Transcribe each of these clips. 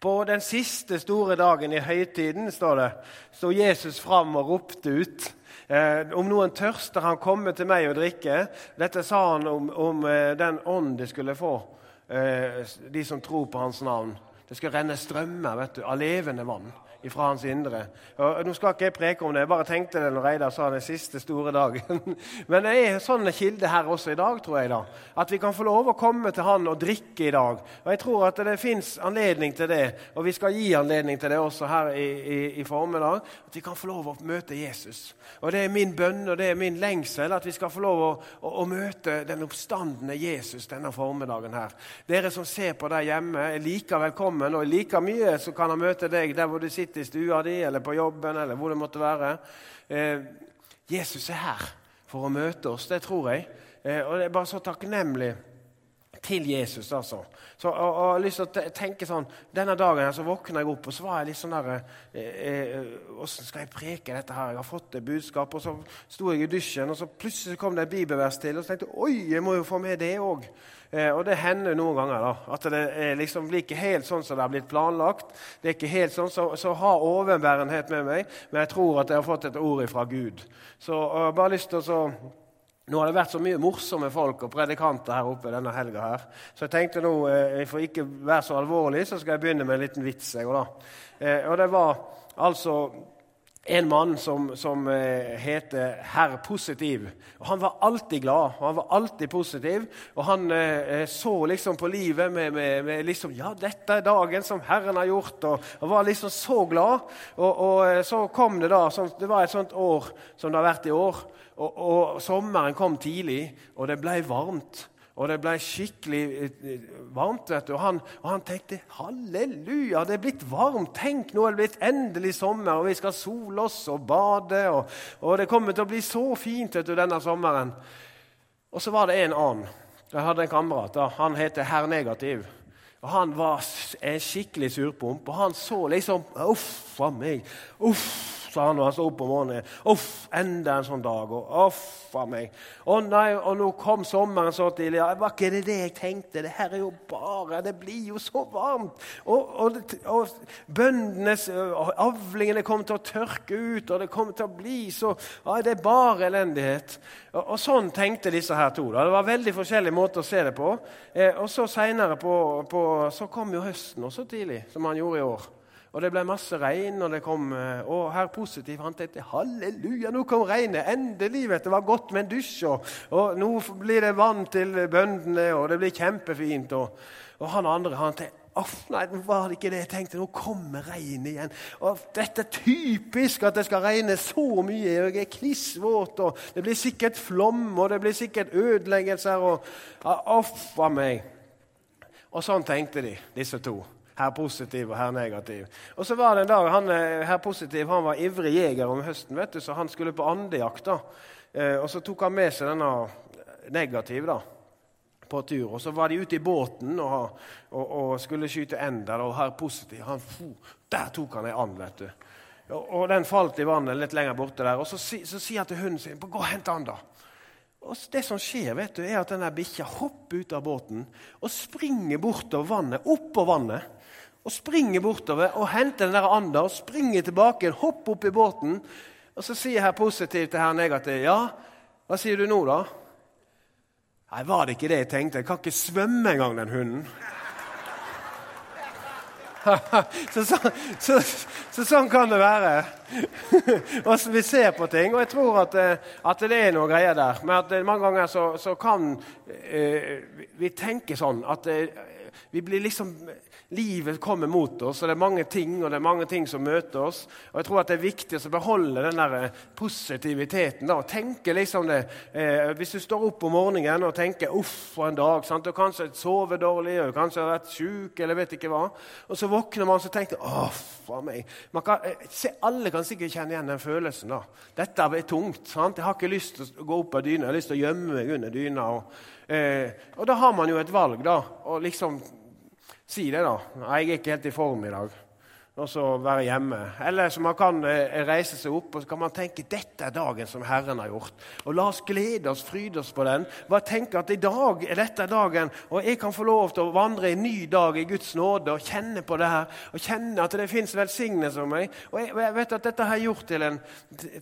På den siste store dagen i høytiden står det, sto Jesus fram og ropte ut. Eh, om noen tørster, han komme til meg og drikke. Dette sa han om, om eh, den ånd de skulle få, eh, de som tror på hans navn. Det skal renne strømmer vet du, av levende vann fra hans indre. Og nå skal ikke jeg preke om det, jeg bare tenkte det når Reidar sa den siste store dagen. Men det er sånne kilder her også i dag, tror jeg. da. At vi kan få lov å komme til han og drikke i dag. Og jeg tror at det fins anledning til det, og vi skal gi anledning til det også her i, i, i formiddag. At vi kan få lov å møte Jesus. Og det er min bønn og det er min lengsel at vi skal få lov å, å, å møte den oppstandende Jesus denne formiddagen her. Dere som ser på der hjemme, er like velkommen, og like mye så kan han møte deg der hvor du sitter sitter i stua di eller på jobben eller hvor det måtte være. Eh, Jesus er her for å møte oss, det tror jeg. Eh, og det er bare så takknemlig til Jesus, altså. Så, og, og, jeg har lyst til å tenke sånn, Denne dagen her så våkna jeg opp, og så var jeg litt sånn der eh, Åssen skal jeg preke dette her? Jeg har fått et budskap. Og så sto jeg i dusjen, og så plutselig kom det et bibelvers til. Og så tenkte jeg oi, jeg må jo få med det òg. Eh, og det hender noen ganger da, at det liksom blir ikke helt sånn som det har blitt planlagt. Det er ikke helt sånn, Så, så ha overbærenhet med meg, men jeg tror at jeg har fått et ord ifra Gud. Så jeg har bare lyst til å nå har det vært så mye morsomme folk og predikanter her oppe denne helga. Så jeg tenkte nå, eh, for ikke være så alvorlig, så skal jeg begynne med en liten vits. Jeg, da. Eh, og det var altså en mann som, som eh, heter Herr Positiv. Og Han var alltid glad, og han var alltid positiv. Og han eh, så liksom på livet med, med, med, liksom, Ja, dette er dagen som Herren har gjort. Og, han var liksom så glad. Og, og, eh, så kom det da sånn, Det var et sånt år som det har vært i år. Og, og sommeren kom tidlig, og det ble varmt. Og det ble skikkelig eh, varmt. vet du. Og han, og han, tenkte halleluja, det er blitt varmt. Tenk, nå er det blitt endelig sommer, og vi skal sole oss og bade. Og, og det kommer til å bli så fint vet du, denne sommeren. Og så var det en annen. Jeg hadde en kamerat. Han heter Herr Negativ. Og Han var en skikkelig surpomp, og han så liksom Uff a meg. Uff sa han når han sto opp om morgenen. Uff, enda en sånn dag. og uff a meg. Å nei, og nå kom sommeren så tidlig. Var ikke det det jeg tenkte? Det her er jo bare Det blir jo så varmt. Og, og, og bøndenes avlingene kommer til å tørke ut, og det kommer til å bli så ja, Det er bare elendighet. Og, og sånn tenkte disse her to. Da. Det var veldig forskjellige måter å se det på. Eh, og så seinere på, på, Så kom jo høsten også tidlig, som han gjorde i år. Og det ble masse regn, og det kom Og herr her positiv. Han tenkte halleluja, nå kom regnet. Endelig. vet Det var godt med en dusj. Og, og nå blir det vann til bøndene, og det blir kjempefint. Og, og han andre han tenkte Off, nei, var det ikke det jeg tenkte. Nå kommer regnet igjen. Og dette er typisk at det skal regne så mye. Jeg er klissvåt, og det blir sikkert flom, og det blir sikkert ødeleggelser. og Uff a meg. Og sånn tenkte de, disse to. Her positiv og her negativ. Og så var det en dag, han, herr Her positiv han var ivrig jeger om høsten, vet du, så han skulle på andejakt. da. Eh, og Så tok han med seg denne negativ da, på tur. Og Så var de ute i båten og, og, og skulle skyte ender. Og her positiv, han, der tok han ei and. vet du. Og, og, Den falt i vannet litt lenger borte der. Og Så, sier han til hunden sin gå og hent den, da. Og Det som skjer, vet du, er at denne bikkja hopper ut av båten og springer bortover vannet, oppå vannet og springer bortover og henter den der anda og springer tilbake, hopper opp i båten. Og så sier her positivt til her negativt. Ja, hva sier du nå, da? Nei, var det ikke det jeg tenkte? Jeg kan ikke svømme engang, den hunden. så, så, så, så, sånn kan det være. Åssen Vi ser på ting, og jeg tror at, eh, at det er noe greier der. Men at mange ganger så, kan eh, vi tenke sånn at eh, vi blir liksom livet kommer mot oss, og det er mange ting og det er mange ting som møter oss. Og jeg tror at det er viktig å beholde den der eh, positiviteten. da, og tenke liksom det. Eh, hvis du står opp om morgenen og tenker 'uff, for en dag', sant? du kanskje sover dårlig, og kanskje har vært sjuk, eller vet ikke hva, og så våkner man og tenker 'uff for meg'. Kan, eh, se, alle kan sikkert kjenne igjen den følelsen. da. Dette er tungt. sant? Jeg har ikke lyst til å gå opp av dyna, jeg har lyst til å gjemme meg under dyna. og Eh, og da har man jo et valg, da. Og liksom Si det, da. 'Jeg er ikke helt i form i dag.' Og så være hjemme. Eller så man kan eh, reise seg opp og så kan man tenke dette er dagen som Herren har gjort. Og La oss glede oss, fryde oss på den. Bare tenke at i dag er dette dagen, og jeg kan få lov til å vandre en ny dag i Guds nåde og kjenne på det her. Og kjenne at det fins velsignelse for meg. Og jeg, vet at dette har jeg gjort til en,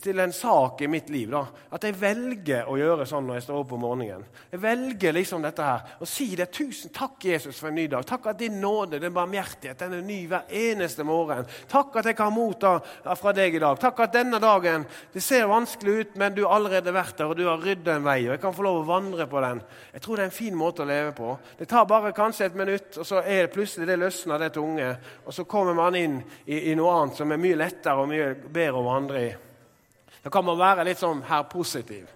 til en sak i mitt liv. da. At jeg velger å gjøre sånn når jeg står opp om morgenen. Jeg velger liksom dette her. Og si det. Tusen takk, Jesus, for en ny dag. Takk at din nåde, din barmhjertighet, den er ny hver eneste morgen morgen. Takk at jeg kan motta fra deg i dag. Takk at denne dagen Det ser vanskelig ut, men du har allerede vært der, og du har ryddet en vei. og jeg kan få lov å vandre på den. Jeg tror det er en fin måte å leve på. Det tar bare kanskje et minutt, og så er det plutselig det løsner, det tunge. Og så kommer man inn i, i noe annet som er mye lettere og mye bedre å vandre i. Da kan man være litt sånn her positiv.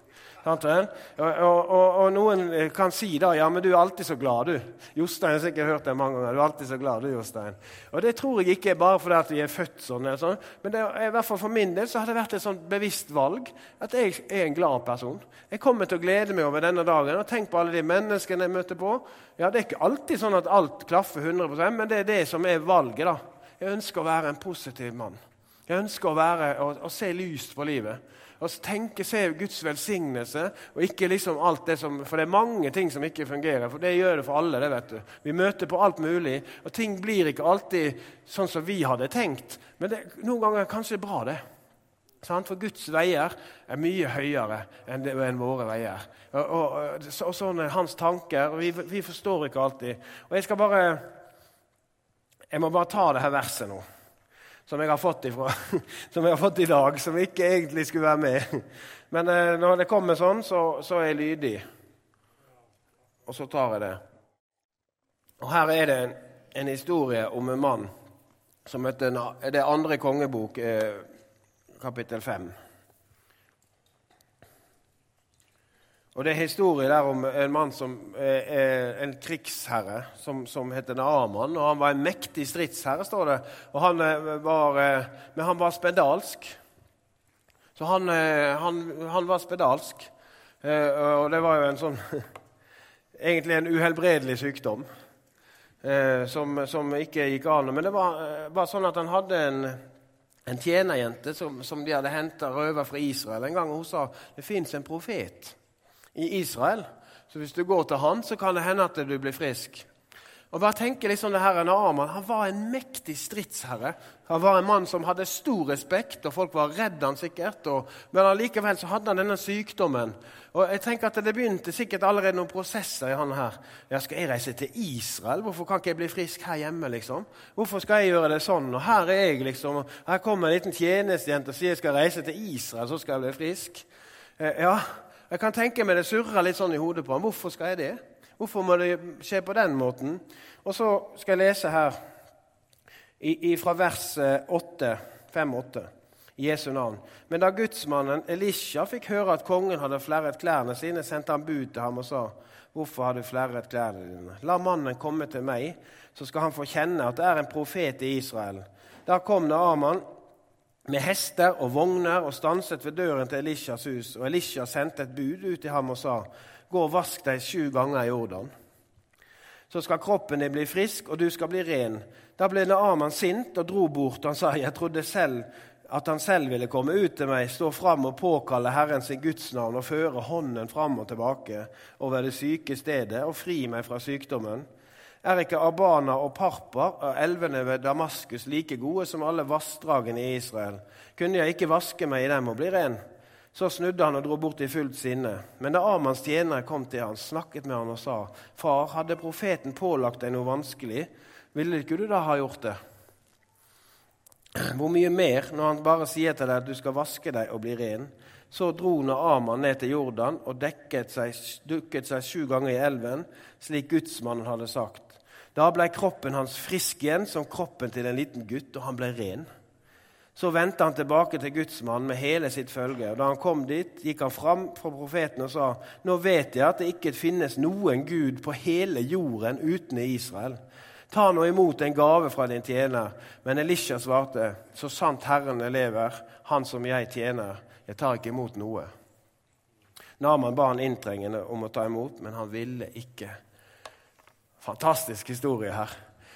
Og, og, og, noen kan si da ja, men du er alltid så glad, du. Jostein har sikkert hørt det mange ganger. Du er alltid så glad, du, Jostein. Og det tror jeg ikke er bare fordi at vi er født sånn. sånn. Men det, i hvert fall for min del så har det vært et sånt bevisst valg at jeg er en glad person. Jeg kommer til å glede meg over denne dagen. og Tenk på alle de menneskene jeg møter på. Ja, Det er ikke alltid sånn at alt klaffer 100% men det er det som er valget. da. Jeg ønsker å være en positiv mann. Jeg ønsker å, være, å, å se lyst på livet og tenke, se Guds velsignelse, og ikke liksom alt det som For det er mange ting som ikke fungerer. For det gjør det for alle. det vet du. Vi møter på alt mulig, og ting blir ikke alltid sånn som vi hadde tenkt. Men det, noen ganger er det kanskje bra, det. For Guds veier er mye høyere enn, våre veier. Og, og, og, sånn er hans tanker. og vi, vi forstår ikke alltid. Og jeg skal bare Jeg må bare ta det her verset nå som jeg ifra, som jeg har fått i dag, som ikke egentlig skulle være med. Men eh, når det kommer sånn, så, så, er jeg lydig. Og så tar jeg det. Og Her er det en, en historie om en mann som møtte en, Det andre kongebok, eh, kapittel 5. Og Det er historie der om en mann som er en krigsherre som, som heter Naaman. og Han var en mektig stridsherre, står det. Og han eh, var, eh, men han var spedalsk. Så han, eh, han, han var spedalsk. Og det var jo en sånn Egentlig en uhelbredelig sykdom som, som ikke gikk an. Men det var, var sånn at han hadde en, en tjenerjente som, som de hadde henta røver fra Israel en gang. Hun sa det fins en profet i Israel. Så hvis du går til han, så kan det hende at du blir frisk. Og bare tenke liksom det her Naaman, Han var en mektig stridsherre. Han var en mann som hadde stor respekt, og folk var redde han sikkert. Og, men allikevel så hadde han denne sykdommen. Og jeg tenker at Det begynte sikkert allerede noen prosesser i han her. Ja, Skal jeg reise til Israel? Hvorfor kan ikke jeg bli frisk her hjemme? liksom? Hvorfor skal jeg gjøre det sånn? Og Her er jeg, liksom. Her kommer en liten tjenestejente og sier jeg skal reise til Israel, så skal jeg bli frisk. Eh, ja, jeg kan tenke meg det surrer litt sånn i hodet på ham. Hvorfor skal jeg det? Hvorfor må det skje på den måten? Og så skal jeg lese her i, i fra vers 8, 5-8 i Jesu navn. Men da gudsmannen Elisha fikk høre at kongen hadde flerret klærne sine, sendte han bud til ham og sa:" Hvorfor har du flerret klærne dine? La mannen komme til meg, så skal han få kjenne at det er en profet i Israel. Da kom Naaman med hester og vogner og stanset ved døren til Elishas hus. Og Elisha sendte et bud ut til ham og sa, Gå og vask deg sju ganger i Jordan. Så skal kroppen din bli frisk, og du skal bli ren. Da ble Naaman sint og dro bort. Han sa, Jeg trodde selv at han selv ville komme ut til meg, stå fram og påkalle Herren sin gudsnavn og føre hånden fram og tilbake over det syke stedet og fri meg fra sykdommen. Er ikke Abana og Parpar elvene ved Damaskus like gode som alle vassdragene i Israel? Kunne jeg ikke vaske meg i dem og bli ren? Så snudde han og dro bort i fullt sinne. Men da Amans tjenere kom til han, snakket med han og sa, Far, hadde profeten pålagt deg noe vanskelig, ville ikke du da ha gjort det? Hvor mye mer når han bare sier til deg at du skal vaske deg og bli ren? Så dro Naaman ned til Jordan og seg, dukket seg sju ganger i elven, slik gudsmannen hadde sagt. Da ble kroppen hans frisk igjen, som kroppen til en liten gutt, og han ble ren. Så vendte han tilbake til gudsmannen med hele sitt følge. og Da han kom dit, gikk han fram fra profeten og sa.: Nå vet jeg at det ikke finnes noen gud på hele jorden uten Israel. Ta nå imot en gave fra din tjener. Men Elisha svarte, så sant Herren lever, han som jeg tjener, jeg tar ikke imot noe. Naman ba han inntrengende om å ta imot, men han ville ikke. Fantastisk historie her.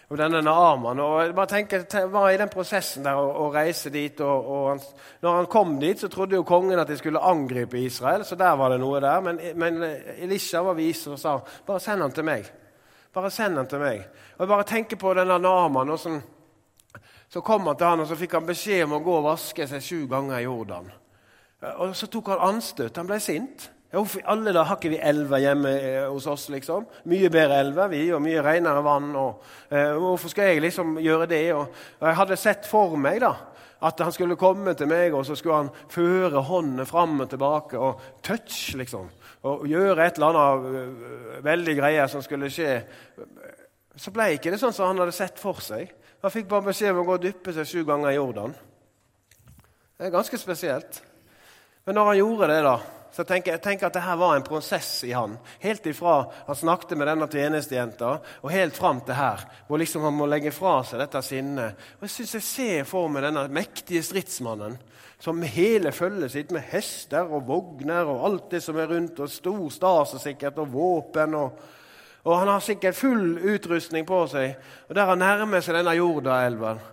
og denne Naaman. Og jeg bare tenker, var i den prosessen der å, reise dit. og, og han, når han kom dit, så trodde jo kongen at de skulle angripe Israel, så der var det noe der. Men, men Elisha var vis og sa bare send han til meg. Bare send han til meg. Og jeg bare tenker på denne Naaman. og sånn, Så kom han til han, og så fikk han beskjed om å gå og vaske seg sju ganger i Jordan. Og så tok han anstøt. Han ble sint. Hvorfor alle da har ikke vi elver hjemme eh, hos oss? liksom? Mye bedre elver, vi, og mye renere vann. Og, eh, hvorfor skal jeg liksom gjøre det? Og, og jeg hadde sett for meg da, at han skulle komme til meg, og så skulle han føre hånden fram og tilbake og touch, liksom. Og gjøre et eller annet uh, veldig greie som skulle skje. Så ble ikke det sånn som han hadde sett for seg. Han fikk bare beskjed om å gå og dyppe seg sju ganger i Jordan. Det er ganske spesielt. Men når han gjorde det, da, så tenker jeg tenker at dette var en prosess i han. Helt ifra han snakket med denne tjenestejenta, og helt fram til her, hvor liksom han må legge fra seg dette sinnet. Og Jeg syns jeg ser for meg denne mektige stridsmannen som hele følget sitt, med hester og vogner og alt det som er rundt, og stor stas og sikkert, og våpen og, og han har sikkert full utrustning på seg. Og der han nærmer seg denne Jordaelven,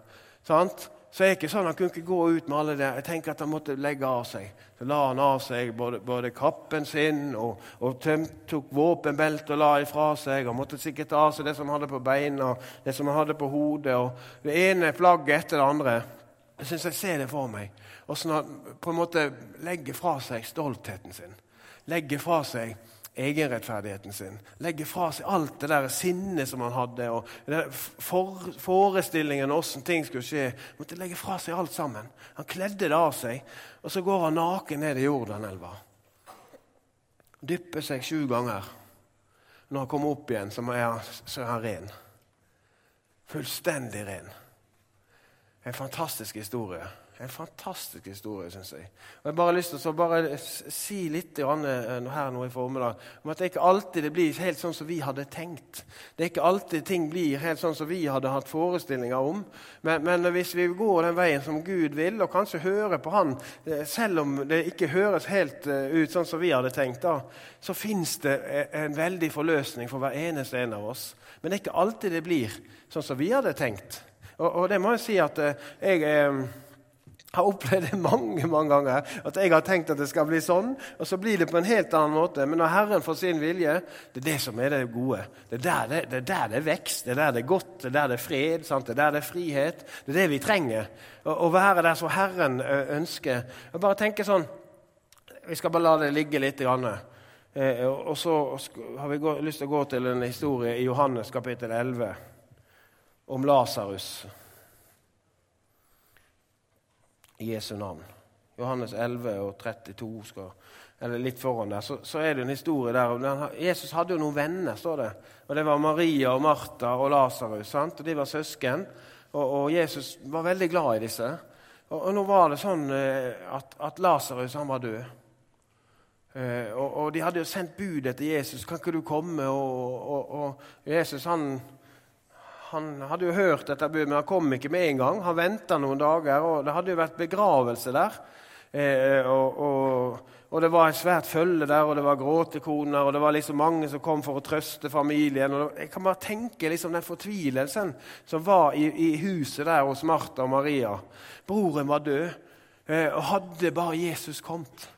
sant? Så er det ikke sånn Han kunne ikke gå ut med alle det. Jeg tenker at han måtte legge av seg. Så la han av seg både, både kappen sin og, og tok våpenbeltet og la ifra seg. Han måtte sikkert ta av seg det som han hadde på beina, det som han hadde på hodet. og Det ene flagget etter det andre. Jeg syns jeg ser det for meg. Åssen han på en måte legger fra seg stoltheten sin. Legger fra seg egenrettferdigheten sin. Legge fra seg alt det der sinnet som han hadde, og for, forestillingen om åssen ting skulle skje. måtte legge fra seg alt sammen. Han kledde det av seg, og så går han naken ned i Jordanelva. Dypper seg sju ganger. Når han kommer opp igjen, så er han, så er han ren. Fullstendig ren. En fantastisk historie. En fantastisk historie, syns jeg. Og Jeg bare har lyst til å bare si litt eh, her nå i formiddag om at det ikke alltid blir helt sånn som vi hadde tenkt. Det er ikke alltid ting blir helt sånn som vi hadde hatt forestillinger om. Men, men hvis vi går den veien som Gud vil, og kanskje hører på Han, eh, selv om det ikke høres helt eh, ut sånn som vi hadde tenkt, da, så fins det en veldig forløsning for hver eneste en av oss. Men det er ikke alltid det blir sånn som vi hadde tenkt. Og, og det må jeg si at jeg er har opplevd det mange mange ganger. At jeg har tenkt at det skal bli sånn, og så blir det på en helt annen måte. Men når Herren får sin vilje, det er det som er det gode. Det er der det, det, er, der det er vekst, det er der det er godt, det er der det er fred, sant? det er der det er frihet. Det er det vi trenger. Å, være der som Herren ønsker. Jeg bare tenke sånn Vi skal bare la det ligge litt. Grann. Eh, og så har vi lyst til å gå til en historie i Johannes kapittel 11 om Lasarus i Jesu navn. Johannes 11 og 32, skal, eller litt foran der, så, så, er det en historie der. Jesus hadde jo noen venner, står det. Og Det var Maria og Martha og Lasarus. De var søsken. Og, og, Jesus var veldig glad i disse. Og, og nå var det sånn eh, at, at Lasarus var død. Eh, og, og, De hadde jo sendt bud etter Jesus. 'Kan ikke du komme?' Og, og Jesus han han hadde jo hørt dette budet, men han kom ikke med en gang. Han venta noen dager, og det hadde jo vært begravelse der. Eh, og, og, og, det var et svært følge der, og det var gråtekoner, og det var liksom mange som kom for å trøste familien. og Jeg kan bare tenke liksom den fortvilelsen som var i, i huset der hos Martha og Maria. Broren var død, eh, og hadde bare Jesus kommet.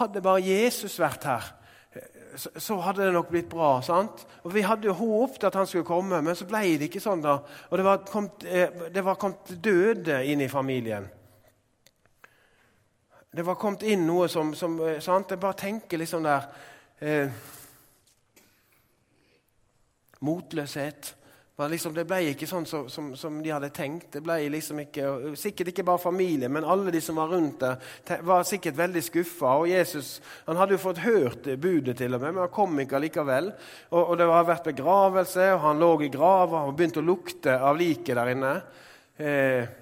Hadde bare Jesus vært her, så, hadde det nok blitt bra. sant? Og Vi hadde jo håpet at han skulle komme, men så ble det ikke sånn. da. Og det var kommet, eh, det var kommet døde inn i familien. Det var kommet inn noe som, som eh, sant? Jeg bare tenker liksom der eh, Motløshet. Liksom, det ble ikke sånn som, som, som, de hadde tenkt. Det ble liksom ikke, Sikkert ikke bare familien, men alle de som var rundt der, var sikkert veldig skuffa. Og Jesus han hadde jo fått hørt budet, til og med, men han kom ikke allikevel. Og, og det har vært begravelse, og han lå i grava og begynte å lukte av liket der inne. Eh,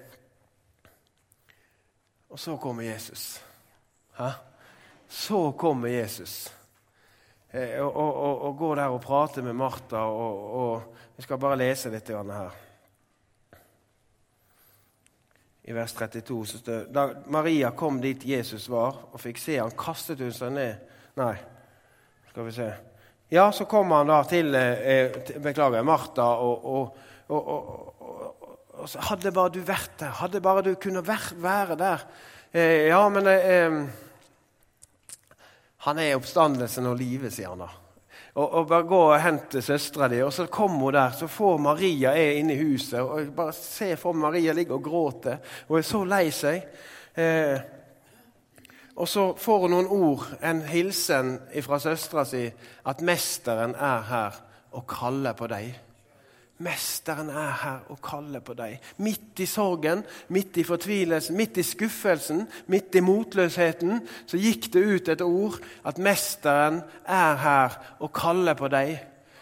og så kommer Jesus. Hæ? Så kommer Jesus. Eh, og, og, og, går der og prater med Martha. og vi skal bare lese litt her. I vers 32 så står Da Maria kom dit Jesus var, og fikk se han, kastet hun seg ned Nei, skal vi se. Ja, så kom han da til, eh, Beklager, Martha og, og, Og, og, og, og så hadde bare du vært der, hadde bare du kunnet være der. Eh, ja, men eh, Han er oppstandelsen og livet, sier han da. Og, og bare gå og hente søstera di. Og så kommer hun der, så får Maria er inne i huset. og Bare se for Maria ligger og gråter og er så lei seg. Eh, og så får hun noen ord, en hilsen fra søstera si, at 'mesteren er her og kaller på deg'. Mesteren er her og kaller på deg. Midt i sorgen, midt i fortvilelsen, midt i skuffelsen, midt i motløsheten, så gikk det ut et ord at mesteren er her og kaller på deg.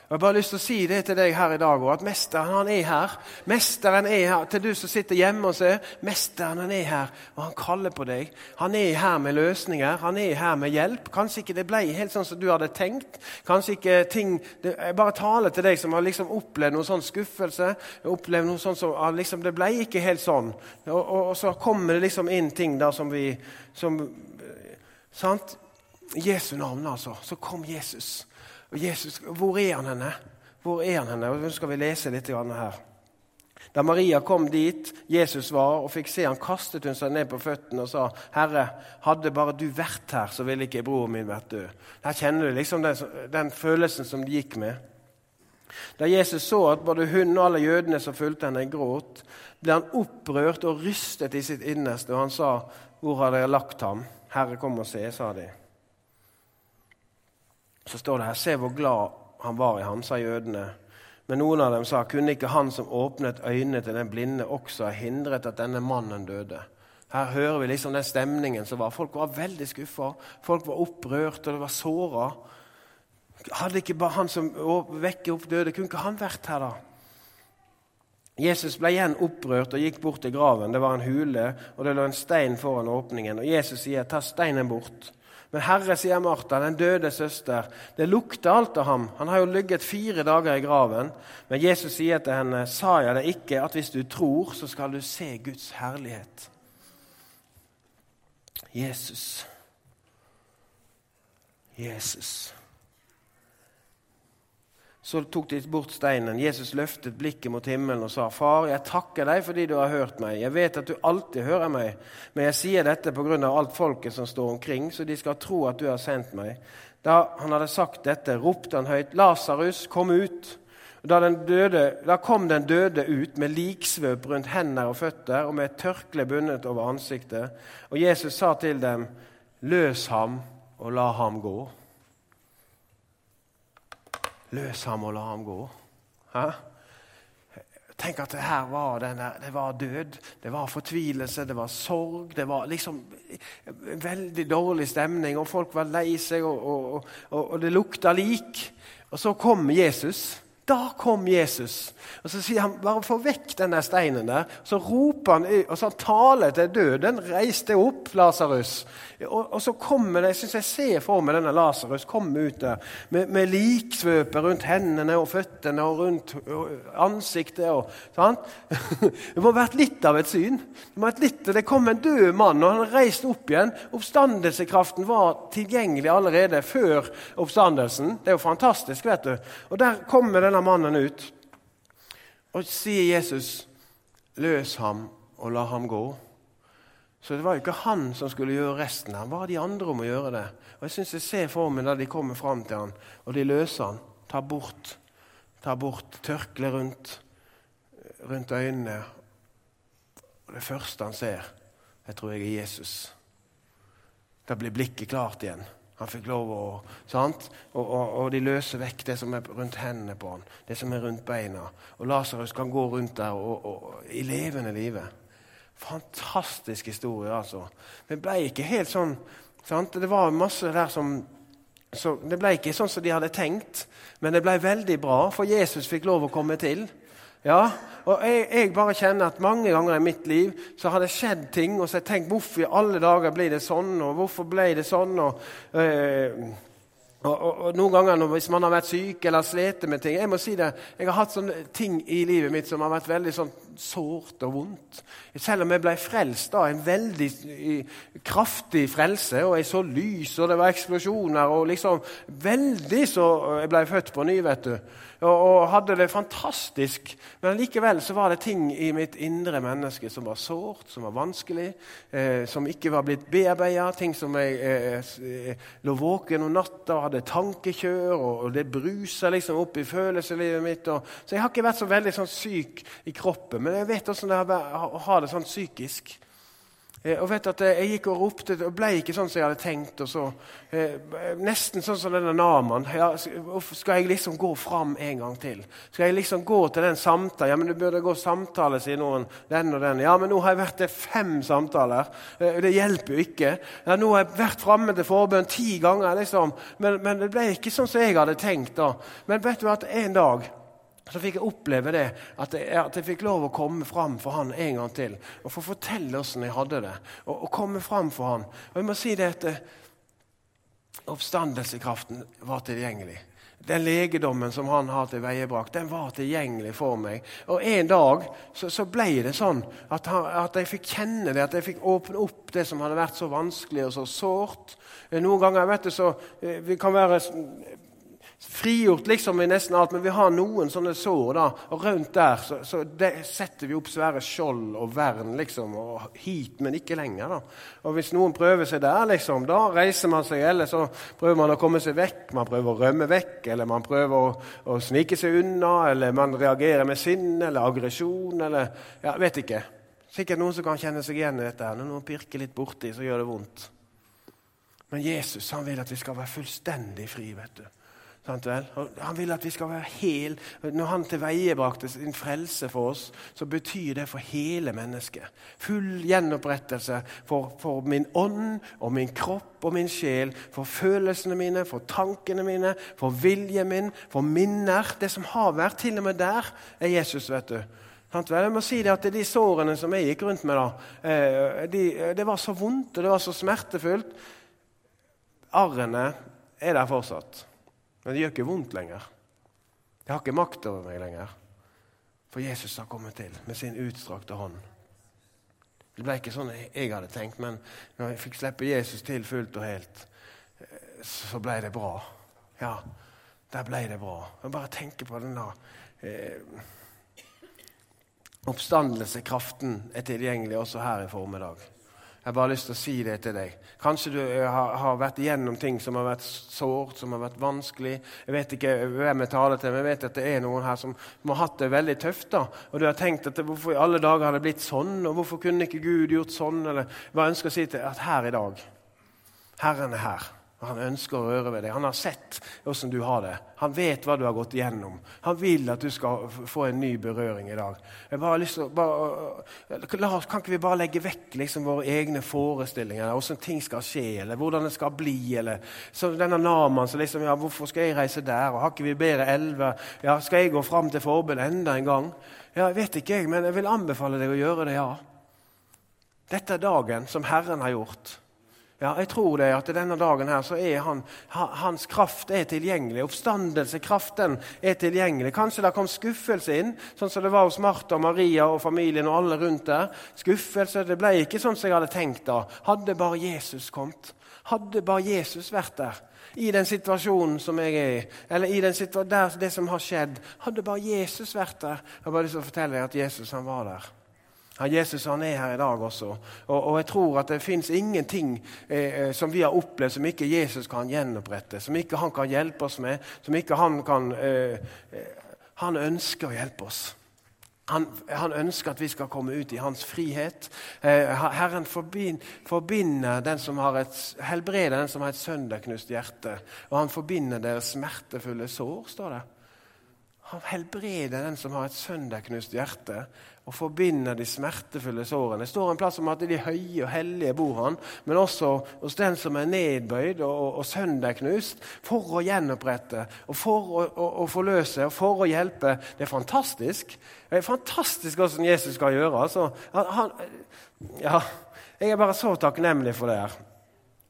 Jeg har bare lyst til å si det til deg her i dag at mesteren han er her. Mesteren er her til du som sitter hjemme og ser. Mesteren han er her, og han kaller på deg. Han er her med løsninger, han er her med hjelp. Kanskje ikke det ble helt sånn som du hadde tenkt. Kanskje ikke ting det, Jeg bare taler til deg som har liksom opplevd noen sånn skuffelse. opplevd noe sånn som liksom, Det ble ikke helt sånn. Og, og, og, så kommer det liksom inn ting da som vi som, Sant? I Jesu navn, altså. Så kom Jesus. Og Jesus, Hvor er han henne? Hvor er han henne? Og Nå skal vi lese litt her. Da Maria kom dit Jesus var, og fikk se han kastet hun seg ned på føttene og sa, 'Herre, hadde bare du vært her, så ville ikke broren min vært død.' Her kjenner du liksom den, den følelsen som det gikk med. Da Jesus så at både hun og alle jødene som fulgte henne, gråt, ble han opprørt og rystet i sitt innerste, og han sa, 'Hvor har dere lagt ham?' 'Herre, kom og se', sa de. Så står det her Se hvor glad han var i ham, sa jødene. Men noen av dem sa kunne ikke han som åpnet øynene til den blinde, også ha hindret at denne mannen døde? Her hører vi liksom den stemningen som var. Folk var veldig skuffa. Folk var opprørt, og det var såra. Hadde ikke bare han som vekker opp døde, kunne ikke han vært her, da? Jesus ble igjen opprørt og gikk bort til graven. Det var en hule, og det lå en stein foran åpningen. Og Jesus sier, 'Ta steinen bort'. Men Herre, sier Martha, den døde søster, det lukter alt av ham. Han har jo ligget fire dager i graven. Men Jesus sier til henne, sa jeg deg ikke at hvis du tror, så skal du se Guds herlighet? Jesus. Jesus. Så tok de bort steinen. Jesus løftet blikket mot himmelen og sa, 'Far, jeg takker deg fordi du har hørt meg.' 'Jeg vet at du alltid hører meg, men jeg sier dette på grunn av alt folket som står omkring,' 'så de skal tro at du har sendt meg.' Da han hadde sagt dette, ropte han høyt, 'Lasarus, kom ut!' Da, døde, da, kom den døde ut med liksvøp rundt hender og føtter og med et tørkle bundet over ansiktet. Og Jesus sa til dem, 'Løs ham og la ham gå.' Løs ham og la ham gå. Hæ? Tenk at det her var, denne, det var død, det var fortvilelse, det var sorg. Det var liksom en veldig dårlig stemning, og folk var lei seg, og, og, og, og det lukta lik. Og så kom Jesus. Da kom Jesus. Og Så sier han bare få vekk denne steinen der. Så roper han og så taler til døden. Reis deg opp, Lasarus. Og, og, så kommer det, jeg synes jeg ser for meg denne Lasarus komme ut der med, med liksvøper rundt hendene og føttene og rundt ansiktet. Og, sant? Det må ha vært litt av et syn. Det, må ha vært litt, det kom en død mann, og han reiste opp igjen. Oppstandelsekraften var tilgjengelig allerede før oppstandelsen. Det er jo fantastisk. vet du. Og Der kommer denne mannen ut, og sier Jesus, 'Løs ham og la ham gå'. Så det var jo ikke han som skulle gjøre resten. Han var de andre om å gjøre det. Og Jeg syns jeg ser for meg da de kommer fram til han, og de løser han. Tar bort, tar bort tørkleet rundt, rundt øynene. Og det første han ser, jeg tror jeg er Jesus. Da blir blikket klart igjen. Han fikk lov å sant? Og, og, og, de løser vekk det som er rundt hendene på han, det som er rundt beina. Og Lasarus kan gå rundt der og, i levende live. Fantastisk historie, altså. Det ble ikke helt sånn sant? Det var masse der som så Det ble ikke sånn som de hadde tenkt, men det ble veldig bra, for Jesus fikk lov å komme til. Ja, og jeg, jeg, bare kjenner at mange ganger i mitt liv så har det skjedd ting, og så har jeg tenkt hvorfor i alle dager blir det sånn, og hvorfor ble det sånn? og... Øh, og, og, og, Noen ganger når, hvis man har vært syk eller slitt med ting Jeg må si det, jeg har hatt sånne ting i livet mitt som har vært veldig sånn sårt og vondt. Selv om jeg ble frelst, da, en veldig kraftig frelse, og jeg så lys, og det var eksplosjoner, og liksom veldig så jeg ble født på ny, vet du og, og hadde det fantastisk. Men likevel så var det ting i mitt indre menneske som var sårt, som var vanskelig, eh, som ikke var blitt bearbeida. Ting som jeg eh, eh, lå våken om natta og hadde tankekjør, og, og det brusa liksom opp i følelseslivet mitt. Og, så jeg har ikke vært så veldig sånn syk i kroppen, men jeg vet hvordan det er å ha det sånn psykisk. Eh, og vet at eh, Jeg gikk og ropte og ble ikke sånn som jeg hadde tenkt. og så, eh, Nesten sånn som denne Naman. Ja, skal jeg liksom gå fram en gang til? Skal jeg liksom gå til den samtalen? Ja, men du burde gå samtale, sier noen. Den og den. Ja, men nå har jeg vært til fem samtaler. Det hjelper jo ikke. Ja, nå har jeg vært framme til forbønn ti ganger, liksom. Men, men, det ble ikke sånn som jeg hadde tenkt. da. Men vet du at en dag så fikk jeg oppleve det, at jeg, at jeg, fikk lov å komme fram for han en gang til. Og få fortelle åssen jeg hadde det. Og, og, komme fram for han. Og jeg må si det at eh, oppstandelsekraften var tilgjengelig. Den legedommen som han har til veiebrakt, den var tilgjengelig for meg. Og En dag så, så ble det sånn at, han, at, jeg fikk kjenne det, at jeg fikk åpne opp det som hadde vært så vanskelig og så sårt. Noen ganger vet du, så eh, vi kan være frigjort liksom i nesten alt, men vi har noen sånne sår. da, og Rundt der så, så setter vi opp svære skjold og vern. liksom, og Hit, men ikke lenger. da. Og Hvis noen prøver seg der, liksom, da reiser man seg. Eller så prøver man å komme seg vekk. Man prøver å rømme vekk, eller man prøver å, å snike seg unna. Eller man reagerer med sinne eller aggresjon eller ja, Vet ikke. Sikkert noen som kan kjenne seg igjen i dette. her. Når noen pirker litt borti, så gjør det vondt. Men Jesus han vil at vi skal være fullstendig fri. vet du. Han vil at vi skal være hel. Når han tilveiebrakte sin frelse for oss, så betyr det for hele mennesket. Full gjenopprettelse for, for, min ånd og min kropp og min sjel. For følelsene mine, for tankene mine, for viljen min, for minner. Det som har vært. Til og med der er Jesus, vet du. Jeg må si det at De sårene som jeg gikk rundt med, da, eh, de, det var så vondt og det var så smertefullt. Arrene er der fortsatt. Men det gjør ikke vondt lenger. Det har ikke makt over meg lenger. For Jesus har kommet til med sin utstrakte hånd. Det ble ikke sånn jeg hadde tenkt, men når jeg fikk slippe Jesus til fullt og helt, så ble det bra. Ja, der ble det bra. Jeg bare tenker på den der eh, Oppstandelsekraften er tilgjengelig også her i formiddag. Jeg har bare lyst til å si det til deg. Kanskje du eh, har, vært igjennom ting som har vært sårt, som har vært vanskelig. Jeg vet ikke hvem jeg taler til, men jeg vet at det er noen her som, har hatt det veldig tøft. da. Og du har tenkt at hvorfor i alle dager har det blitt sånn, og hvorfor kunne ikke Gud gjort sånn? Eller hva ønsker å si til at her i dag Herren er her. Han ønsker å røre ved deg. Han har sett hvordan du har det. Han vet hva du har gått igjennom. Han vil at du skal få en ny berøring i dag. Jeg bare har lyst til bare, Kan ikke vi bare legge vekk liksom våre egne forestillinger? Hvordan ting skal skje, eller hvordan det skal bli? eller så Denne Naman som liksom ja, 'Hvorfor skal jeg reise der?' og 'Har ikke vi bedre elver?' Ja, 'Skal jeg gå fram til forbud enda en gang?' Ja, jeg vet ikke, jeg, men jeg vil anbefale deg å gjøre det, ja. Dette er dagen som Herren har gjort. Ja, jeg tror det at denne dagen her så er han, hans kraft er tilgjengelig. Oppstandelsekraften er tilgjengelig. Kanskje det kom skuffelse inn, sånn som det var hos Martha og Maria og familien og alle rundt der. Skuffelse, Det ble ikke sånn som jeg hadde tenkt da. Hadde bare Jesus kommet. Hadde bare Jesus vært der i den situasjonen som jeg er i, eller i der, det som har skjedd. Hadde bare Jesus vært der. Jeg har bare lyst til å fortelle deg at Jesus han var der. Ja, Jesus han er her i dag også. Og, og jeg tror at det fins ingenting eh, som vi har opplevd som ikke Jesus kan gjenopprette, som ikke han kan hjelpe oss med, som ikke han kan eh, eh Han ønsker å hjelpe oss. Han, han, ønsker at vi skal komme ut i hans frihet. Eh, Herren forbind, forbinder den som har et, helbreder den som har et sønderknust hjerte. Og han forbinder deres smertefulle sår, står det. Han helbreder den som har et sønderknust hjerte og forbinder de smertefulle sårene. Det står en plass om at de høye og hellige bor han, men også hos den som er nedbøyd og, og, og for å gjenopprette og for å, å, å, forløse og for å hjelpe. Det er fantastisk. Det er fantastisk hvordan Jesus skal gjøre. Altså, han, ja, jeg er bare så takknemlig for det. her.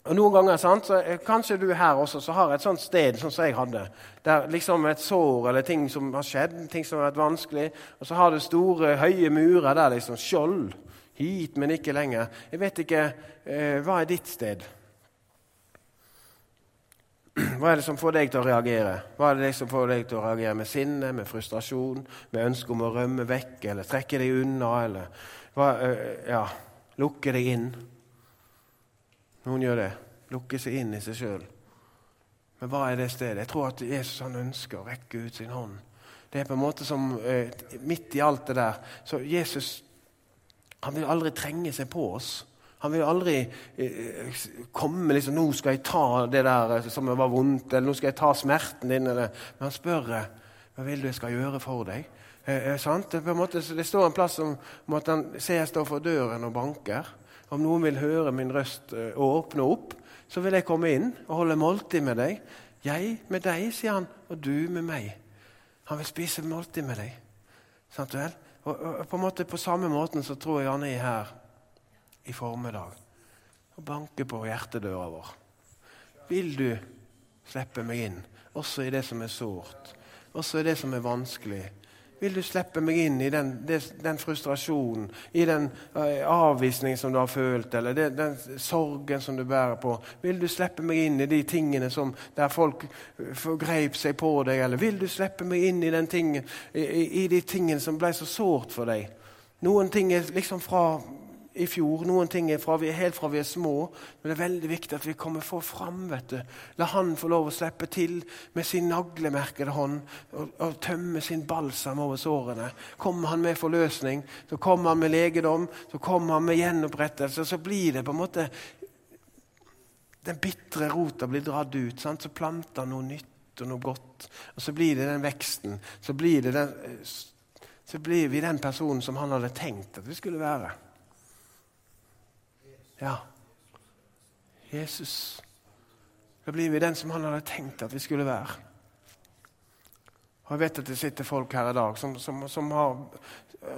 Og Noen ganger sant, så kanskje du her også så har et sånt sted sånn som jeg hadde. Der liksom et sår eller ting som har skjedd, ting som har vært vanskelig. Og så har du store, høye murer der liksom skjold. Hit, men ikke lenger. Jeg vet ikke eh, Hva er ditt sted? Hva er det som får deg til å reagere? Hva er det som får deg til å reagere Med sinne, med frustrasjon, med ønske om å rømme vekk eller trekke deg unna? eller hva, ja, Lukke deg inn? Noen gjør det. Lukker seg inn i seg sjøl. Men hva er det stedet? Jeg tror at Jesus han ønsker å rekke ut sin hånd. Det er på en måte som eh, Midt i alt det der Så Jesus han vil aldri trenge seg på oss. Han vil aldri eh, komme liksom, 'Nå skal jeg ta det der eh, som var vondt', eller 'nå skal jeg ta smerten din'. Eller. Men han spør eh, 'Hva vil du jeg skal gjøre for deg?' Eh, eh det, måte, det, står en plass om, om at han ser jeg står for døren og banker. Om noen vil høre min røst eh, og åpne opp, så vil jeg komme inn og holde måltid med deg. Jeg med deg, sier han, og du med meg. Han vil spise måltid med deg. Sant vel? Og, og, på, på samme måten så tror jeg han er her i formiddag og banker på hjertedøra vår. Vil du slippe meg inn, også i det som er sårt, også i det som er vanskelig? Vil du slippe meg inn i den, den frustrasjonen, i den uh, avvisningen som du har følt, eller den sorgen som du bærer på? Vil du slippe meg inn i de tingene som, der folk forgrep seg på deg? Eller vil du slippe meg inn i, tingen, i, i de tingene som ble så sårt for deg? Noen ting er liksom fra i fjor. Noen ting er fra vi, helt fra vi er små. Men det er veldig viktig at vi kommer for fram. vet du. La Han få lov å slippe til med sin naglemerkede hånd og, og tømme sin balsam over sårene. Kommer han med forløsning, så kommer han med legedom, så kommer han med gjenopprettelse. Så blir det på en måte Den bitre rota blir dratt ut. Sant? Så planter han noe nytt og noe godt. Og så blir det den veksten. Så blir, det den, så blir vi den personen som han hadde tenkt at vi skulle være. Ja. Jesus. Da blir vi den som han hadde tenkt at vi skulle være. Og Jeg vet at det sitter folk her i dag som, som, som har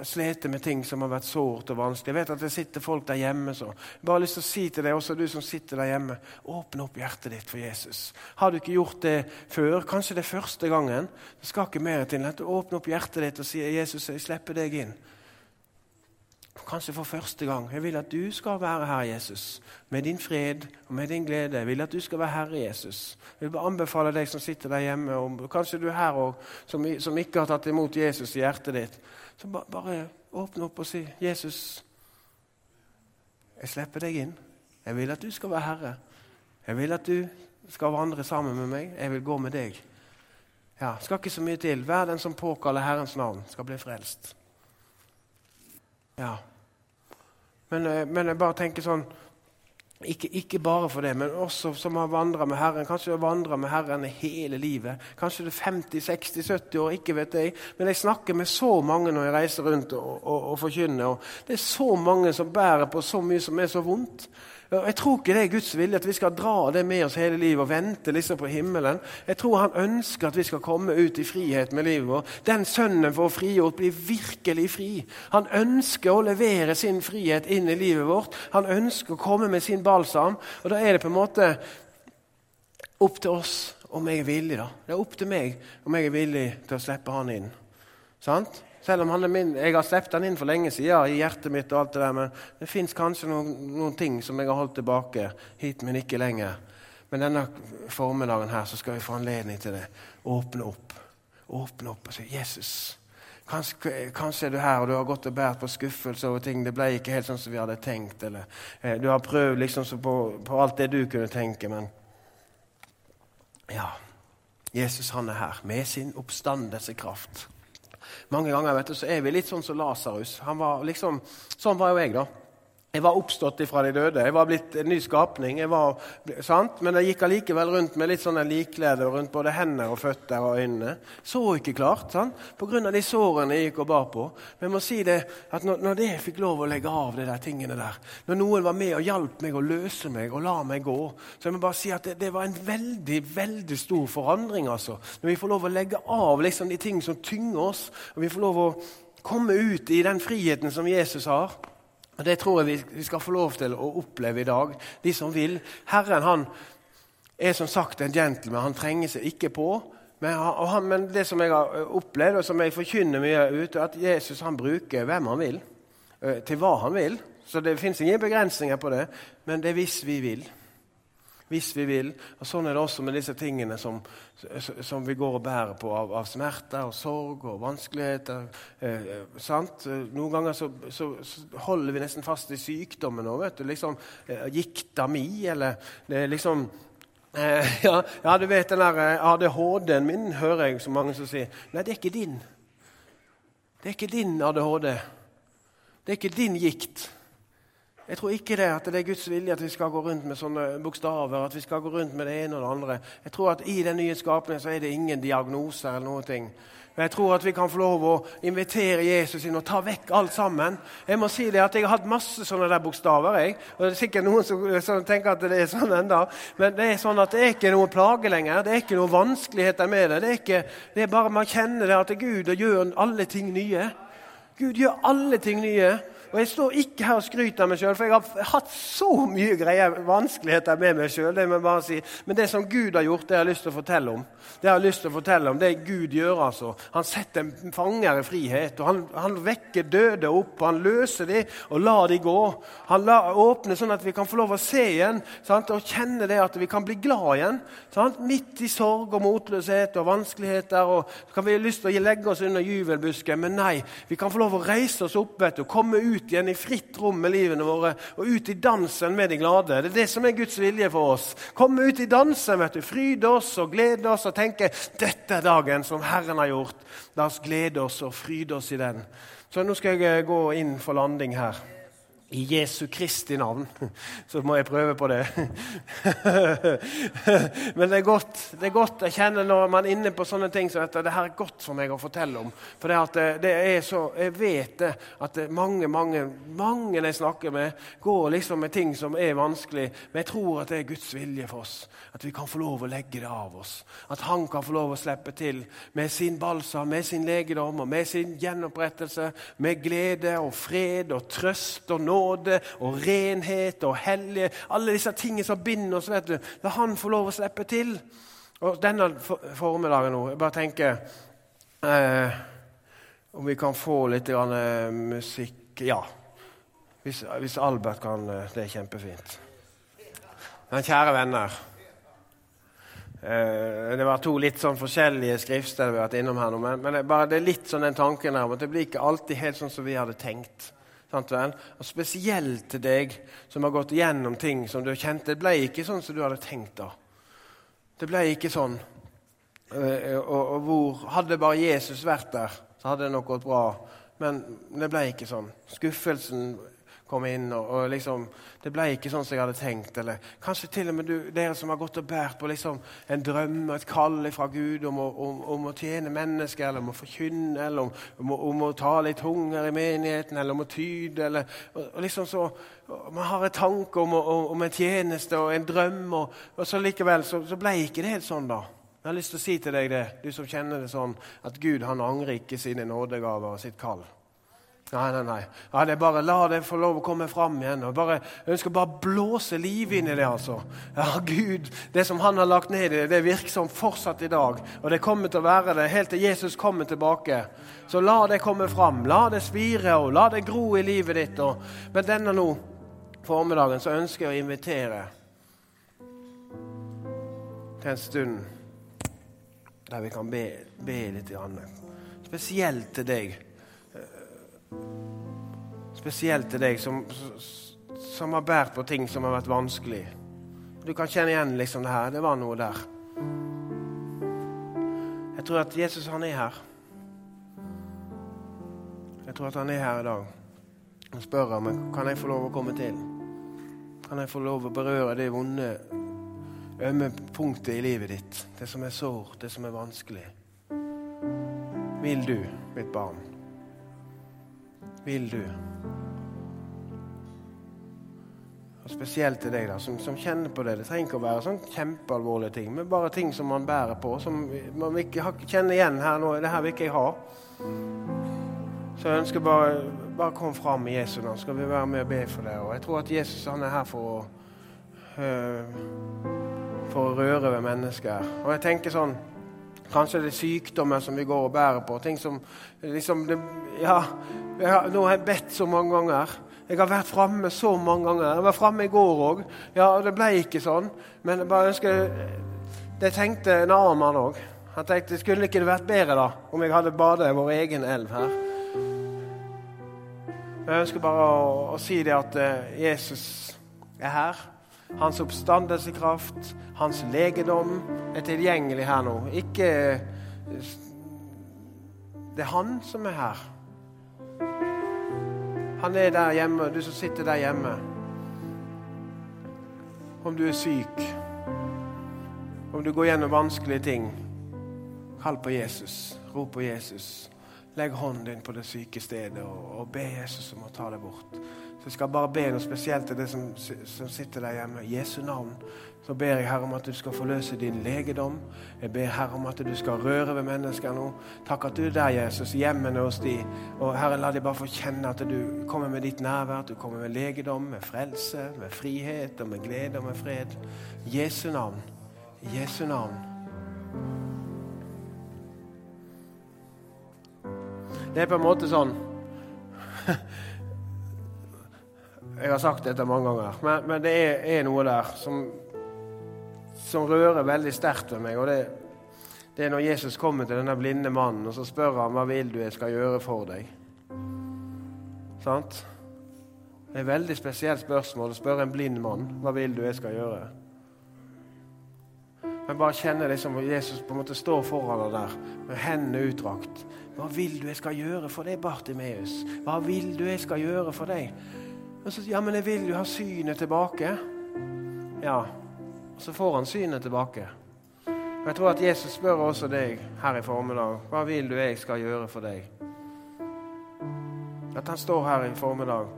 slitt med ting som har vært sårt og vanskelig. Jeg vet at det sitter folk der hjemme. så Jeg bare har lyst til å si til deg, også du som sitter der hjemme, åpne opp hjertet ditt for Jesus. Har du ikke gjort det før, kanskje det er første gangen, det skal ikke mer til enn at du åpner opp hjertet ditt og sier 'Jesus, jeg slipper deg inn' kanskje for første gang. Jeg vil at du skal være Herre Jesus, med din fred og med din glede. Jeg vil at du skal være Herre Jesus. Jeg vil anbefale deg som sitter der hjemme, og kanskje du er her og, som, som, ikke har tatt imot Jesus i hjertet ditt. Så ba, bare åpne opp og si, 'Jesus, jeg slipper deg inn. Jeg vil at du skal være Herre. Jeg vil at du skal vandre sammen med meg. Jeg vil gå med deg.' Ja, Skal ikke så mye til. Hver den som påkaller Herrens navn, skal bli frelst. Ja. Men, eh, men, jeg bare tenker sånn ikke, ikke, bare for det, men også som har vandra med Herren. Kanskje du har vandra med Herren hele livet. Kanskje du er 50-60-70 år, ikke vet jeg. Men jeg snakker med så mange når jeg reiser rundt og, og, og forkynner. Og det er så mange som bærer på så mye som er så vondt. Jeg tror ikke det er Guds vilje at vi skal dra det med oss hele livet og vente liksom på himmelen. Jeg tror han ønsker at vi skal komme ut i frihet med livet vårt. Den sønnen får frigjort, blir virkelig fri. Han ønsker å levere sin frihet inn i livet vårt. Han ønsker å komme med sin balsam. Og da er det på en måte opp til oss om jeg er villig. da. Det er opp til meg om jeg er villig til å slippe han inn. Sant? Selv om min, jeg har sluppet han inn for lenge siden i hjertet mitt. og alt det der, Men det fins kanskje noen, noen, ting som jeg har holdt tilbake hit, men ikke lenger. Men denne formiddagen her så skal vi få anledning til det. Åpne opp. Åpne opp og si 'Jesus'. Kanskje, kanskje, er du her og du har gått og båret på skuffelse over ting. Det ble ikke helt sånn som vi hadde tenkt. Eller, eh, du har prøvd liksom på, på, alt det du kunne tenke, men Ja. Jesus han er her med sin oppstandelsekraft. Mange ganger vet du, så er vi litt sånn som Lasarus. Liksom, sånn var jo jeg, da. Jeg var oppstått ifra de døde. Jeg var blitt en ny skapning. Var, Men jeg gikk allikevel rundt med litt sånne likklede rundt både hender og føtter og øynene. Så ikke klart, sant? pga. de sårene jeg gikk og bar på. Men jeg må si det, at når, når jeg fikk lov å legge av de der tingene der, når noen var med og hjalp meg å løse meg og la meg gå, så jeg må bare si at det, det var en veldig veldig stor forandring. altså. Når vi får lov å legge av liksom, de ting som tynger oss, og vi får lov å komme ut i den friheten som Jesus har Og Det tror jeg vi skal få lov til å oppleve i dag, de som vil. Herren han er som sagt en gentleman. Han trenger seg ikke på. Men, han, men, det som jeg har opplevd, og som jeg forkynner mye ute, at Jesus han bruker hvem han vil, eh, til hva han vil. Så det fins ingen begrensninger på det. Men det er hvis vi vil hvis vi vil. Og Sånn er det også med disse tingene som, som vi går og bærer på av, av smerter og sorg og vanskeligheter. Eh, sant? Noen ganger så, så, så, holder vi nesten fast i sykdommen nå. vet du, liksom eh, Gikta mi, eller det er liksom eh, ja, ja, du vet den der eh, ADHD-en min, hører jeg så mange som sier. Nei, det er ikke din. Det er ikke din ADHD. Det er ikke din gikt. Jeg tror ikke det at det er Guds vilje at vi skal gå rundt med sånne bokstaver. at vi skal gå rundt med det ene og det andre. Jeg tror at I den nye skapningen så er det ingen diagnoser eller noe. ting. Men jeg tror at vi kan få lov å invitere Jesus inn og ta vekk alt sammen. Jeg må si det at jeg har hatt masse sånne der bokstaver. jeg. Og Det er sikkert noen som, som tenker at det er sånn enda. Men det er sånn at det er ikke noe plage lenger. Det er ikke noen vanskeligheter med det. Det er, ikke, det er bare man kjenner det at Gud gjør alle ting nye. Gud gjør alle ting nye. Og Jeg står ikke her og skryter av meg sjøl, for jeg har hatt så mye greier, vanskeligheter med meg sjøl. Si. Men det som Gud har gjort, det har jeg lyst til å fortelle om. Det har jeg lyst til å fortelle om, det Gud gjør. altså. Han setter en fanger i frihet. og Han, han vekker døde opp. og Han løser dem og lar dem gå. Han lar, åpner sånn at vi kan få lov å se igjen sant? og kjenne det at vi kan bli glad igjen. Sant? Midt i sorg og motløshet og vanskeligheter. og så kan vi ha lyst til å legge oss under juvelbusken, men nei. Vi kan få lov å reise oss opp vet du, komme ut ut igjen i fritt rom med livene våre og ut i dansen med de glade. Det er det som er Guds vilje for oss. Komme ut i dansen, vet du, fryde oss og glede oss og tenke dette er dagen som Herren har gjort. La oss glede oss og fryde oss i den. Så nå skal jeg gå inn for landing her i Jesu Kristi navn, så må jeg prøve på det. Men det er godt. det er godt. Jeg kjenner når man er inne på sånne ting som at det her er godt for meg å fortelle om. For det, det, er så, Jeg vet det, at mange, mange, mange jeg snakker med, går liksom med ting som er vanskelig. Men jeg tror at det er Guds vilje for oss. At vi kan få lov å legge det av oss. At Han kan få lov å slippe til med sin balsam, med sin legedom og med sin gjenopprettelse, med glede og fred og trøst og nåde nåde og renhet og hellige Alle disse tingene som binder oss. vet du. La Han få lov å slippe til. Og denne formiddagen nå Jeg bare tenker eh, om vi kan få litt grann, eh, musikk Ja. Hvis, hvis, Albert kan eh, Det er kjempefint. Men kjære venner eh, Det var to litt sånn forskjellige skriftsteder vi har vært innom her nå. Men, men det, bare, det er litt sånn den tanken her om at det blir ikke alltid helt sånn som vi hadde tenkt. Og spesielt til deg som har gått igjennom ting som du har kjent. det ble ikke sånn som du hadde tenkt. da. Det ble ikke sånn. Eh, og, og hvor Hadde bare Jesus vært der, så hadde det nok gått bra. Men det ble ikke sånn. Skuffelsen kom inn. Og, og liksom, Det ble ikke sånn som jeg hadde tenkt. Eller kanskje til og med du, dere som har gått og båret på liksom, en drøm og et kall fra Gud om å, om, om å, tjene mennesker, eller om å forkynne, eller om, om, å ta litt tunger i menigheten, eller om å tyde. Eller, og, og liksom så, Man har en tanke om, om, en tjeneste og en drøm, og så likevel så, så ble ikke det helt sånn, da. Jeg har lyst til å si til deg det, du som kjenner det sånn, at Gud han angrer ikke sine nådegaver og sitt kall. Nei, nei, nei. Ja, det er bare La det få lov å komme fram igjen. og bare, Jeg ønsker bare å blåse liv inn i det. altså. Ja, Gud, Det som han har lagt ned i det, det er virksomt fortsatt i dag. Og det kommer til å være det helt til Jesus kommer tilbake. Så la det komme fram. La det spire og la det gro i livet ditt. Og, men denne nå, formiddagen, så ønsker jeg å invitere til en stund der vi kan be, be litt. Spesielt til deg Spesielt til deg som, som har båret på ting som har vært vanskelig. Du kan kjenne igjen liksom det her. Det var noe der. Jeg tror at Jesus, han er her. Jeg tror at han er her i dag. og spør om kan jeg få lov å komme til. Kan jeg få lov å berøre det vonde, ømme punktet i livet ditt? Det som er sårt, det som er vanskelig. Vil du, mitt barn? Vil du? Og Spesielt til deg da, som, som, kjenner på det. Det trenger ikke å være sånn kjempealvorlige ting, men bare ting som man bærer på, som man ikke kjenner igjen her nå. Det her vil ikke jeg ha. Så jeg ønsker bare bare kom fram i Jesu navn. Skal vi være med og be for det. Og jeg tror at Jesus han er her for å, øh, for å røre ved mennesker. Og jeg tenker sånn Kanskje det er sykdommer som vi går og bærer på. ting som liksom det, Ja, har, nå har jeg bedt så mange ganger. Jeg har vært framme så mange ganger. Jeg var framme i går òg. Ja, det ble ikke sånn. Men jeg bare ønsker Det tenkte en annen mann òg. Han tenkte skulle ikke det vært bedre da, om jeg hadde badet i vår egen elv her. Jeg ønsker bare å, å si det at uh, Jesus er her. Hans oppstandelsekraft, hans legedom, er tilgjengelig her nå. Ikke Det er han som er her. Han er der hjemme, du som sitter der hjemme. Om du er syk, om du går gjennom vanskelige ting, kall på Jesus. Rop på Jesus. Legg hånden din på det syke stedet og, og be Jesus om å ta deg bort. Så Jeg skal bare be noe spesielt til det som, som sitter der hjemme. Jesu navn så ber jeg Herre om at du skal forløse din legedom. Jeg ber Herre om at du skal røre ved mennesker nå. Takk at du er der, Jesus, hjemmene hos de. Og Herre, la de bare få kjenne at du kommer med ditt nærvær. At du kommer med legedom, med frelse, med frihet og med glede og med fred. Jesu navn. Jesu navn. Det er på en måte sånn Jeg har sagt dette mange ganger, men, men det er, er, noe der som, som rører veldig sterkt ved meg. og det, det, er når Jesus kommer til denne blinde mannen og så spør han, hva vil du jeg skal gjøre for deg. Sant? Det er et veldig spesielt spørsmål å spørre en blind mann hva vil du jeg skal gjøre. Men bare kjenne liksom Jesus på en måte står foran deg der med hendene utdrakt. Hva vil du jeg skal gjøre for deg, Bartimeus? Hva vil du jeg skal gjøre for deg? Og så, ja, men jeg vil jo ha synet tilbake. Ja, og så får han synet tilbake. Og Jeg tror at Jesus spør også deg her i formiddag hva vil du jeg skal gjøre for deg. At han står her i formiddag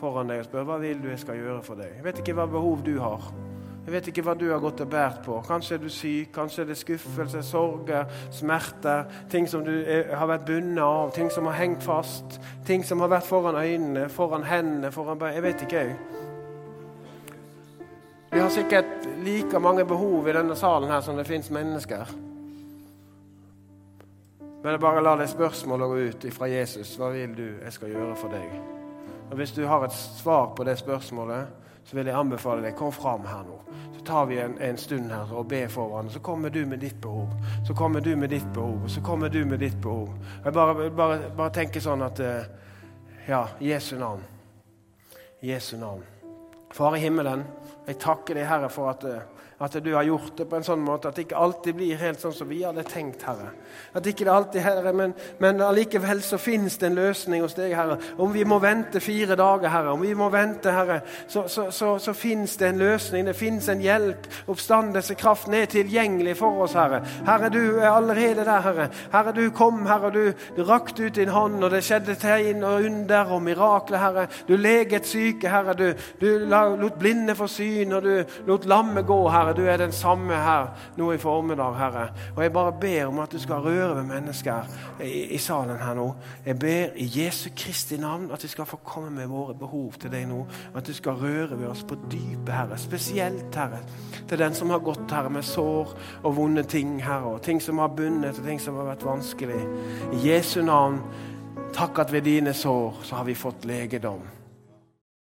foran deg og spør hva vil du jeg skal gjøre for deg. Jeg vet ikke hva behov du har. Jeg vet ikke hva du har gått og båret på. Kanskje er du syk, kanskje er det skuffelse, sorger, smerter. Ting som du er, har vært bundet av, ting som har hengt fast. Ting som har vært foran øynene, foran hendene, foran. Jeg vet ikke, jeg. Vi har sikkert like mange behov i denne salen her som det fins mennesker. Men jeg bare la det spørsmålet gå ut fra Jesus. Hva vil du jeg skal gjøre for deg? Og Hvis du har et svar på det spørsmålet, så vil jeg anbefale deg kom fram her nå. Så tar vi en, en stund her og ber for hverandre. Så kommer du med ditt behov. Så kommer du med ditt behov. Så kommer du med ditt behov. Jeg bare, bare, bare tenker sånn at eh, Ja, Jesu navn. Jesu navn. Far i himmelen, jeg takker deg, Herre, for at eh, at du har gjort det på en sånn måte at det ikke alltid blir helt sånn som vi hadde tenkt, Herre. At ikke det alltid, Herre, men, men allikevel så finnes det en løsning hos deg, Herre. Om vi må vente fire dager, Herre, om vi må vente, Herre, så, så, så, så finnes det en løsning. Det finnes en hjelp. Oppstandelse, kraften er tilgjengelig for oss, Herre. Herre, du er allerede der, Herre. Herre, du kom, Herre, du, du rakte ut din hånd, og det skjedde tegn og under og mirakler, Herre. Du leget syke, Herre. Du, du lot blinde få syn, og du lot lamme gå, Herre. Herre, du er den samme her nå i formiddag, Herre. Og jeg bare ber om at du skal røre ved mennesker i, i salen her nå. Jeg ber i Jesu Kristi navn at vi skal få komme med våre behov til deg nå. At du skal røre ved oss på dypet, Herre. Spesielt, Herre, til den som har gått, Herre, med sår og vonde ting, Herre. Og ting som har bundet, og ting som har vært vanskelig. I Jesu navn, takk at ved dine sår så har vi fått legedom.